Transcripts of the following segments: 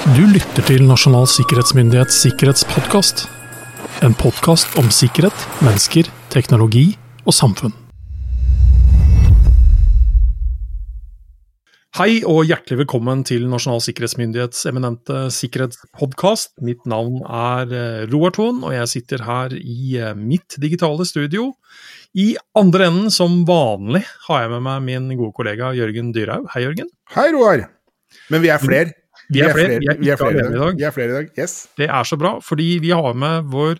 Du lytter til Nasjonal sikkerhetsmyndighets sikkerhetspodkast. En podkast om sikkerhet, mennesker, teknologi og samfunn. Hei og hjertelig velkommen til Nasjonal sikkerhetsmyndighets eminente sikkerhetspodkast. Mitt navn er eh, Roar Thon, og jeg sitter her i eh, mitt digitale studio. I andre enden, som vanlig, har jeg med meg min gode kollega Jørgen Dyrhaug. Hei, Jørgen. Hei, Roar. Men vi er flere. Vi er flere, vi er, vi er flere i dag. Vi er flere i dag. Yes. Det er så bra, fordi vi har med vår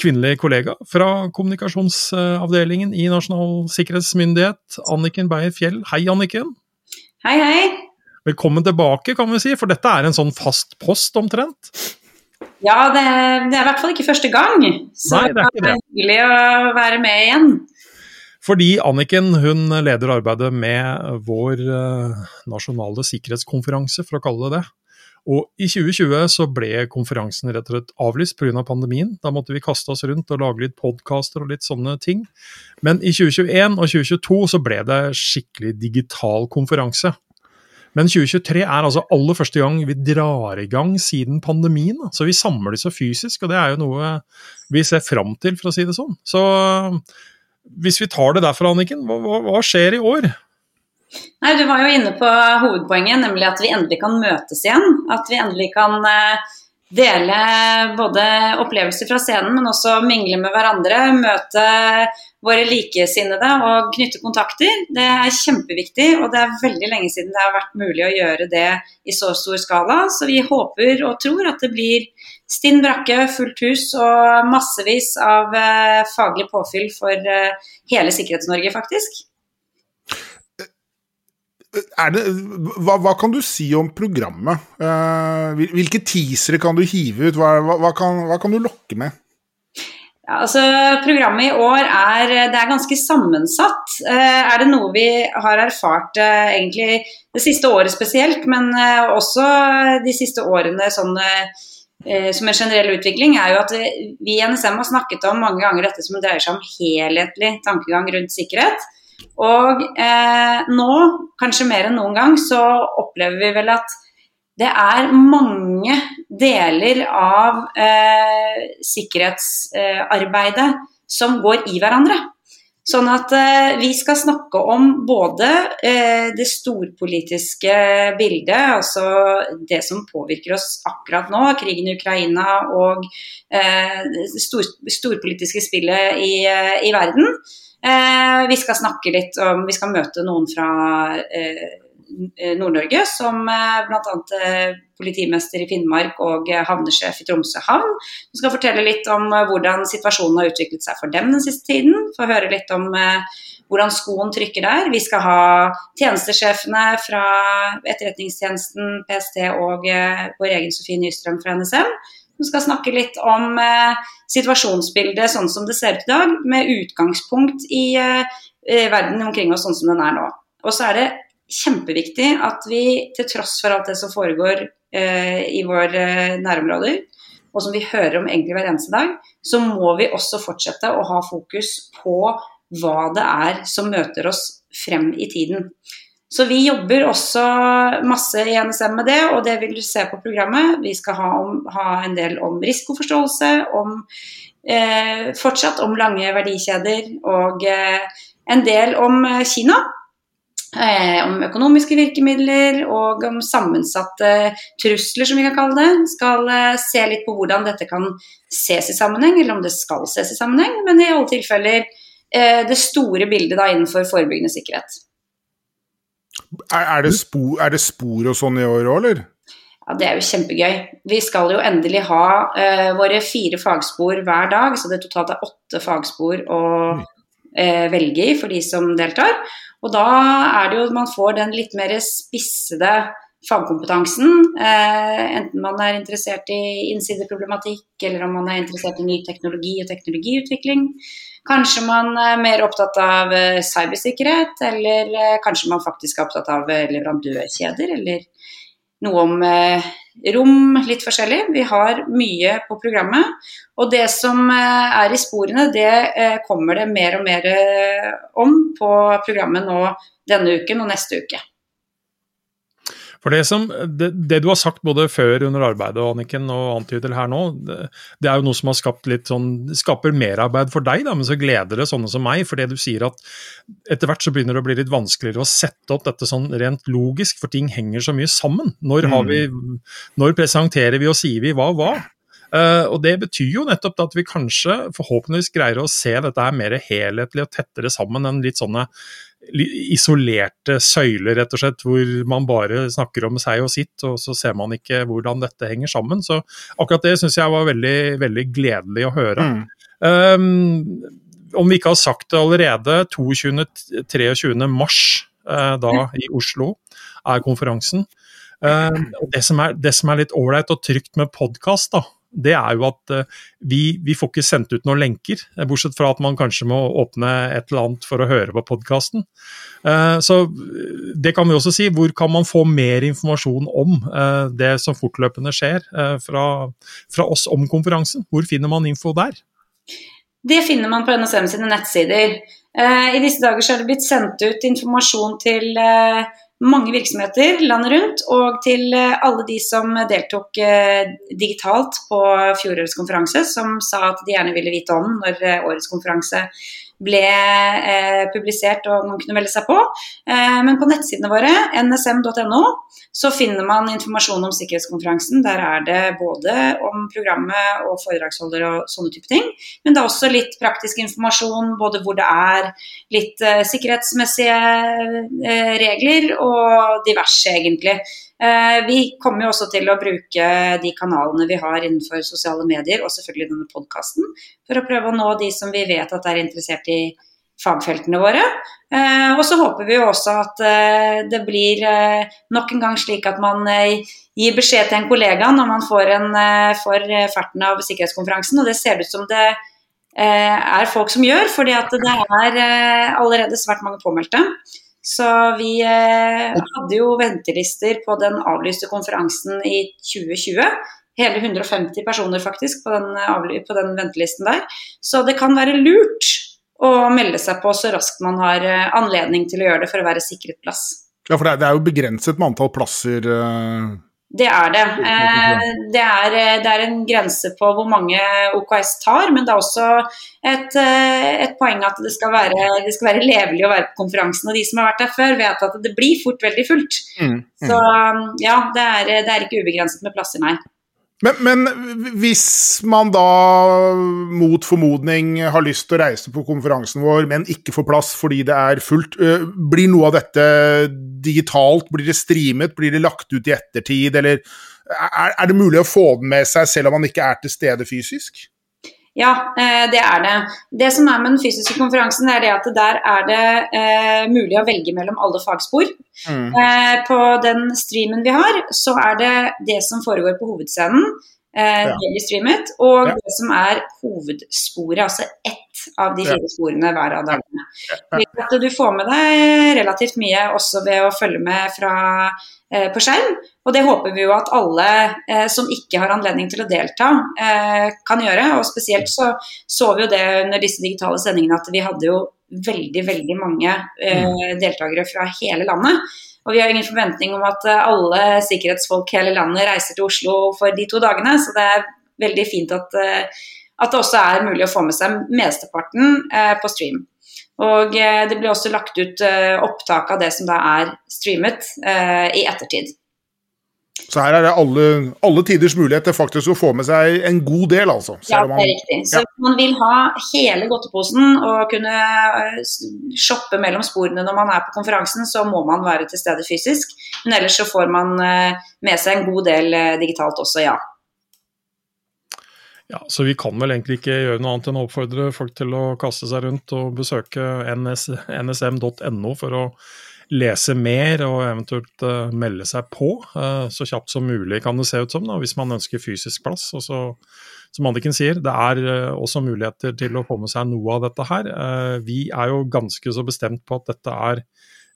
kvinnelige kollega fra kommunikasjonsavdelingen i Nasjonal sikkerhetsmyndighet, Anniken Beyer Fjell. Hei, Anniken. Hei, hei. Velkommen tilbake, kan vi si, for dette er en sånn fast post omtrent. Ja, det, det er i hvert fall ikke første gang. Så Nei, det er hyggelig å være med igjen. Fordi Anniken hun leder arbeidet med vår eh, nasjonale sikkerhetskonferanse, for å kalle det det. Og i 2020 så ble konferansen rett og slett avlyst pga. Av pandemien. Da måtte vi kaste oss rundt og lage litt podkaster og litt sånne ting. Men i 2021 og 2022 så ble det skikkelig digital konferanse. Men 2023 er altså aller første gang vi drar i gang siden pandemien. Så vi samles jo fysisk, og det er jo noe vi ser fram til, for å si det sånn. Så hvis vi tar det derfra, Anniken, hva, hva, hva skjer i år? Nei, Du var jo inne på hovedpoenget, nemlig at vi endelig kan møtes igjen. At vi endelig kan eh, dele både opplevelser fra scenen, men også mingle med hverandre. Møte våre likesinnede og knytte kontakter. Det er kjempeviktig, og det er veldig lenge siden det har vært mulig å gjøre det i så stor skala. Så vi håper og tror at det blir stinn brakke, fullt hus og massevis av eh, faglig påfyll for eh, hele Sikkerhets-Norge, faktisk. Er det, hva, hva kan du si om programmet? Eh, hvilke teasere kan du hive ut? Hva, hva, kan, hva kan du lokke med? Ja, altså, programmet i år er, det er ganske sammensatt. Eh, er det noe vi har erfart eh, egentlig det siste året spesielt, men eh, også de siste årene sånn, eh, som en generell utvikling, er jo at vi i NSM har snakket om mange ganger dette som dreier seg om helhetlig tankegang rundt sikkerhet. Og eh, nå, kanskje mer enn noen gang, så opplever vi vel at det er mange deler av eh, sikkerhetsarbeidet som går i hverandre. Sånn at eh, vi skal snakke om både eh, det storpolitiske bildet, altså det som påvirker oss akkurat nå, krigen i Ukraina og eh, det stor, storpolitiske spillet i, eh, i verden. Eh, vi skal snakke litt om Vi skal møte noen fra eh, Nord-Norge, som eh, bl.a. Eh, politimester i Finnmark og eh, havnesjef i Tromsø havn. Vi skal fortelle litt om eh, hvordan situasjonen har utviklet seg for dem den siste tiden. Få høre litt om eh, hvordan skoen trykker der. Vi skal ha tjenestesjefene fra Etterretningstjenesten, PST og eh, vår egen Sofie Nystrøm fra NSM. Som skal snakke litt om eh, situasjonsbildet sånn som det ser ut i dag, med utgangspunkt i eh, eh, verden omkring oss sånn som den er nå. Og så er det kjempeviktig at vi til tross for alt det som foregår eh, i våre eh, nærområder, og som vi hører om egentlig hver eneste dag, så må vi også fortsette å ha fokus på hva det er som møter oss frem i tiden. Så vi jobber også masse i NSM med det, og det vil du se på programmet. Vi skal ha, om, ha en del om risikoforståelse, om, eh, fortsatt om lange verdikjeder og eh, en del om eh, Kina. Eh, om økonomiske virkemidler og om sammensatte trusler, som vi kan kalle det. Skal eh, se litt på hvordan dette kan ses i sammenheng, eller om det skal ses i sammenheng. Men i alle tilfeller eh, det store bildet da innenfor forebyggende sikkerhet. Er, er, det, spor, er det spor og sånn i år òg, eller? Ja, Det er jo kjempegøy. Vi skal jo endelig ha eh, våre fire fagspor hver dag, så det totalt er åtte fagspor og velge i for de som deltar. Og da er det jo man får den litt mer spissede fagkompetansen. Eh, enten man er interessert i innsideproblematikk, eller om man er interessert i ny teknologi og teknologiutvikling. Kanskje man er mer opptatt av eh, cybersikkerhet, eller eh, kanskje man faktisk er opptatt av eh, leverandørkjeder, eller noe om eh, rom, litt forskjellig. Vi har mye på programmet. Og det som eh, er i sporene, det eh, kommer det mer og mer eh, om på programmet nå denne uken og neste uke. For det, som, det, det, du har sagt både før under arbeidet Anniken, og antyder her nå, det, det, er jo noe som har skapt litt sånn, skaper merarbeid for deg, da, men så gleder det sånne som meg. For det du sier at etter hvert så begynner det å bli litt vanskeligere å sette opp dette sånn rent logisk, for ting henger så mye sammen. Når, vi, når presenterer vi og sier vi hva hva? Uh, og Det betyr jo nettopp at vi kanskje forhåpentligvis greier å se dette her mer helhetlig og tettere sammen enn litt sånne isolerte søyler, rett og slett, hvor man bare snakker om seg og sitt, og så ser man ikke hvordan dette henger sammen. Så akkurat det syns jeg var veldig, veldig gledelig å høre. Mm. Um, om vi ikke har sagt det allerede, 22.-23. mars uh, da i Oslo er konferansen. Uh, det, som er, det som er litt ålreit og trygt med podkast, da, det er jo at uh, vi, vi, får ikke sendt ut noen lenker, eh, bortsett fra at man kanskje må åpne et eller annet for å høre på podkasten. Uh, så det kan vi også si. Hvor kan man få mer informasjon om det som fortløpende skjer fra, fra, oss om konferansen? Hvor finner man info der? Det finner man på NSM sine nettsider. I disse dager så er det blitt sendt ut informasjon til mange virksomheter landet rundt, og til eh, alle de som deltok eh, digitalt på fjorårets konferanse, som sa at de gjerne ville vite om når eh, årets konferanse ble eh, publisert og man kunne melde seg på. Eh, men på nettsidene våre, nsm.no, så finner man informasjon om sikkerhetskonferansen. Der er det både om programmet og foredragsholder og sånne type ting. Men det er også litt praktisk informasjon, både hvor det er litt eh, sikkerhetsmessige eh, regler og diverse, egentlig. Eh, vi kommer jo også til å bruke de kanalene vi har innenfor sosiale medier, og selvfølgelig denne podkasten, for å prøve å nå de som vi vet at er interessert i fagfeltene våre. Eh, og så håper vi jo også at eh, det blir nok en gang slik at man gir beskjed til en kollega når man får, en, får ferten av sikkerhetskonferansen, og det ser ut som det er folk som gjør, fordi at det er allerede svært mange påmeldte. Så vi eh, hadde jo ventelister på den avlyste konferansen i 2020. Hele 150 personer faktisk på den, på den, ventelisten der. Så det kan være lurt å melde seg på så raskt man har eh, anledning til å gjøre det for å være sikret plass. Ja, for det er, jo begrenset med antall plasser. Uh det er det. Eh, det er, eh, det er, en grense på hvor mange OKS tar, men det er også et, eh, et poeng at det skal, være, det skal, være, levelig å være på konferansen. Og de som har vært der før, vet at det blir fort veldig fullt. Mm, mm. Så ja, det er, det er, ikke ubegrenset med plasser, nei. Men, men, hvis man da mot formodning har lyst til å reise på konferansen vår, men ikke får plass fordi det er fullt, blir noe av dette digitalt? Blir det streamet? Blir det lagt ut i ettertid? Eller er, er det mulig å få den med seg selv om man ikke er til stede fysisk? Ja, det er det. Det som er med den fysiske konferansen, er det at der er det eh, mulig å velge mellom alle fagspor. Mm. Eh, på den streamen vi har, så er det det som foregår på hovedscenen, eh, ja. streamet, og ja. det som er hovedsporet, altså ett av de fire sporene hver av dagene. Slik at du får med deg relativt mye også ved å følge med fra, eh, på skjerm. Og det håper vi jo at alle eh, som ikke har anledning til å delta, eh, kan gjøre. Og spesielt så så vi jo det under disse digitale sendingene at vi hadde jo veldig, veldig mange eh, mm. deltakere fra hele landet. Og vi har ingen forventning om at eh, alle sikkerhetsfolk hele landet reiser til Oslo for de to dagene, så det er veldig fint at eh, at det også er mulig å få med seg mesteparten eh, på stream. Og det blir også lagt ut opptak av det som da er streamet i ettertid. Så her er det alle, alle, tiders mulighet til faktisk å få med seg en god del, altså. Ja, det er riktig. Så ja. man vil ha hele godteposen og kunne shoppe mellom sporene når man er på konferansen, så må man være til stede fysisk. Men ellers så får man med seg en god del digitalt også, ja. Ja, Så vi kan vel egentlig ikke gjøre noe annet enn å oppfordre folk til å kaste seg rundt og besøke ns, nsm.no for å lese mer og eventuelt uh, melde seg på uh, så kjapt som mulig, kan det se ut som, da, hvis man ønsker fysisk plass. Og så, som Anniken sier, det er uh, også muligheter til å få med seg noe av dette her. vi er jo ganske så bestemt på at dette er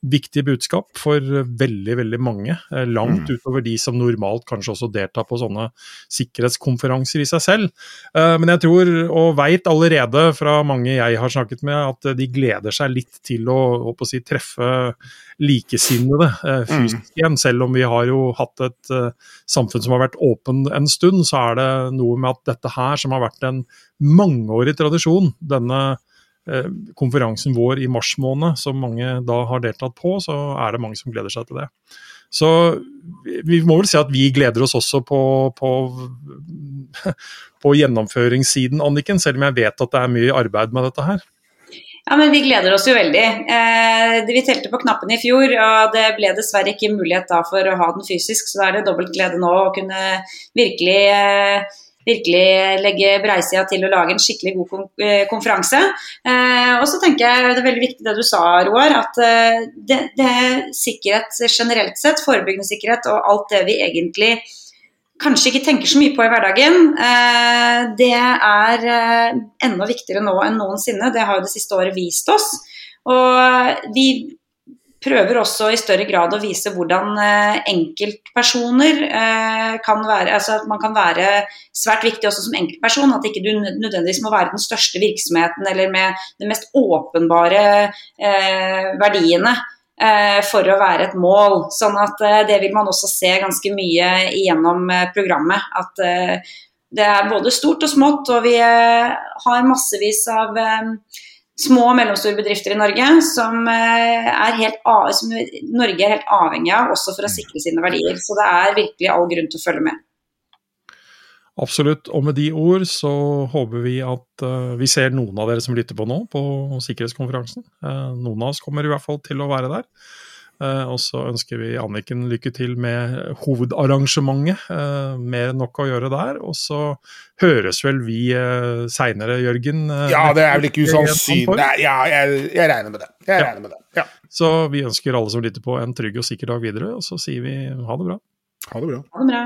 viktig budskap for veldig, veldig mange. Eh, langt Mm. utover de som normalt kanskje også deltar på sånne sikkerhetskonferanser i seg selv. Eh, Men jeg tror, og veit allerede fra mange jeg har snakket med, at de gleder seg litt til å, å si, treffe likesinnede eh, fysisk igjen. Selv om vi har jo hatt et eh, samfunn som har vært åpen en stund, så er det noe med at dette her, som har vært en mangeårig tradisjon, denne eh, konferansen vår i mars måned, som mange da har deltatt på, så er det mange som gleder seg til det. Så vi- vi må vel si at vi gleder oss også på, på, på gjennomføringssiden, Anniken, selv om jeg vet at det er mye arbeid med dette her. Ja, men Vi gleder oss jo veldig. Eh, vi telte på knappene i fjor, og det ble dessverre ikke mulighet da for å ha den fysisk, så da er det dobbelt glede nå å kunne virkelig, eh, virkelig legge breisida til å lage en skikkelig god eh, konferanse. Eh, og så tenker jeg Det er veldig viktig det du sa, Roar, at eh, det, det er sikkerhet generelt sett, forebyggende sikkerhet og alt det vi egentlig kanskje ikke tenker så mye på i hverdagen, det er enda viktigere nå enn noensinne. Det har jo det siste året vist oss. Og vi prøver også i større grad å vise hvordan eh, enkeltpersoner eh, kan være altså at man kan være svært viktig også som enkeltperson. At ikke du nødvendigvis må være den største virksomheten eller med de mest åpenbare eh, verdiene for å være et mål. Sånn at det vil man også se ganske mye igjennom eh, programmet. At det er både stort og smått, og vi har massevis av små og mellomstore bedrifter i Norge som, eh, er helt som Norge er helt avhengig av også for å sikre sine verdier. Så det er virkelig all grunn til å følge med. Absolutt. Og med de ord så håper vi at uh, vi ser noen av dere som lytter på nå, på sikkerhetskonferansen. Uh, noen av oss kommer i hvert fall til å være der. Uh, og så ønsker vi Anniken lykke til med hovedarrangementet. mer enn nok å gjøre der. Og så høres vel vi uh, seinere, Jørgen? ja, det er vel ikke usannsynlig. Nei, ja, jeg, jeg, regner med det. Jeg Ja. regner med det. Ja. Så vi ønsker alle som lytter på en trygg og sikker dag videre, og så sier vi ha det bra. Ha det bra. Ha det bra.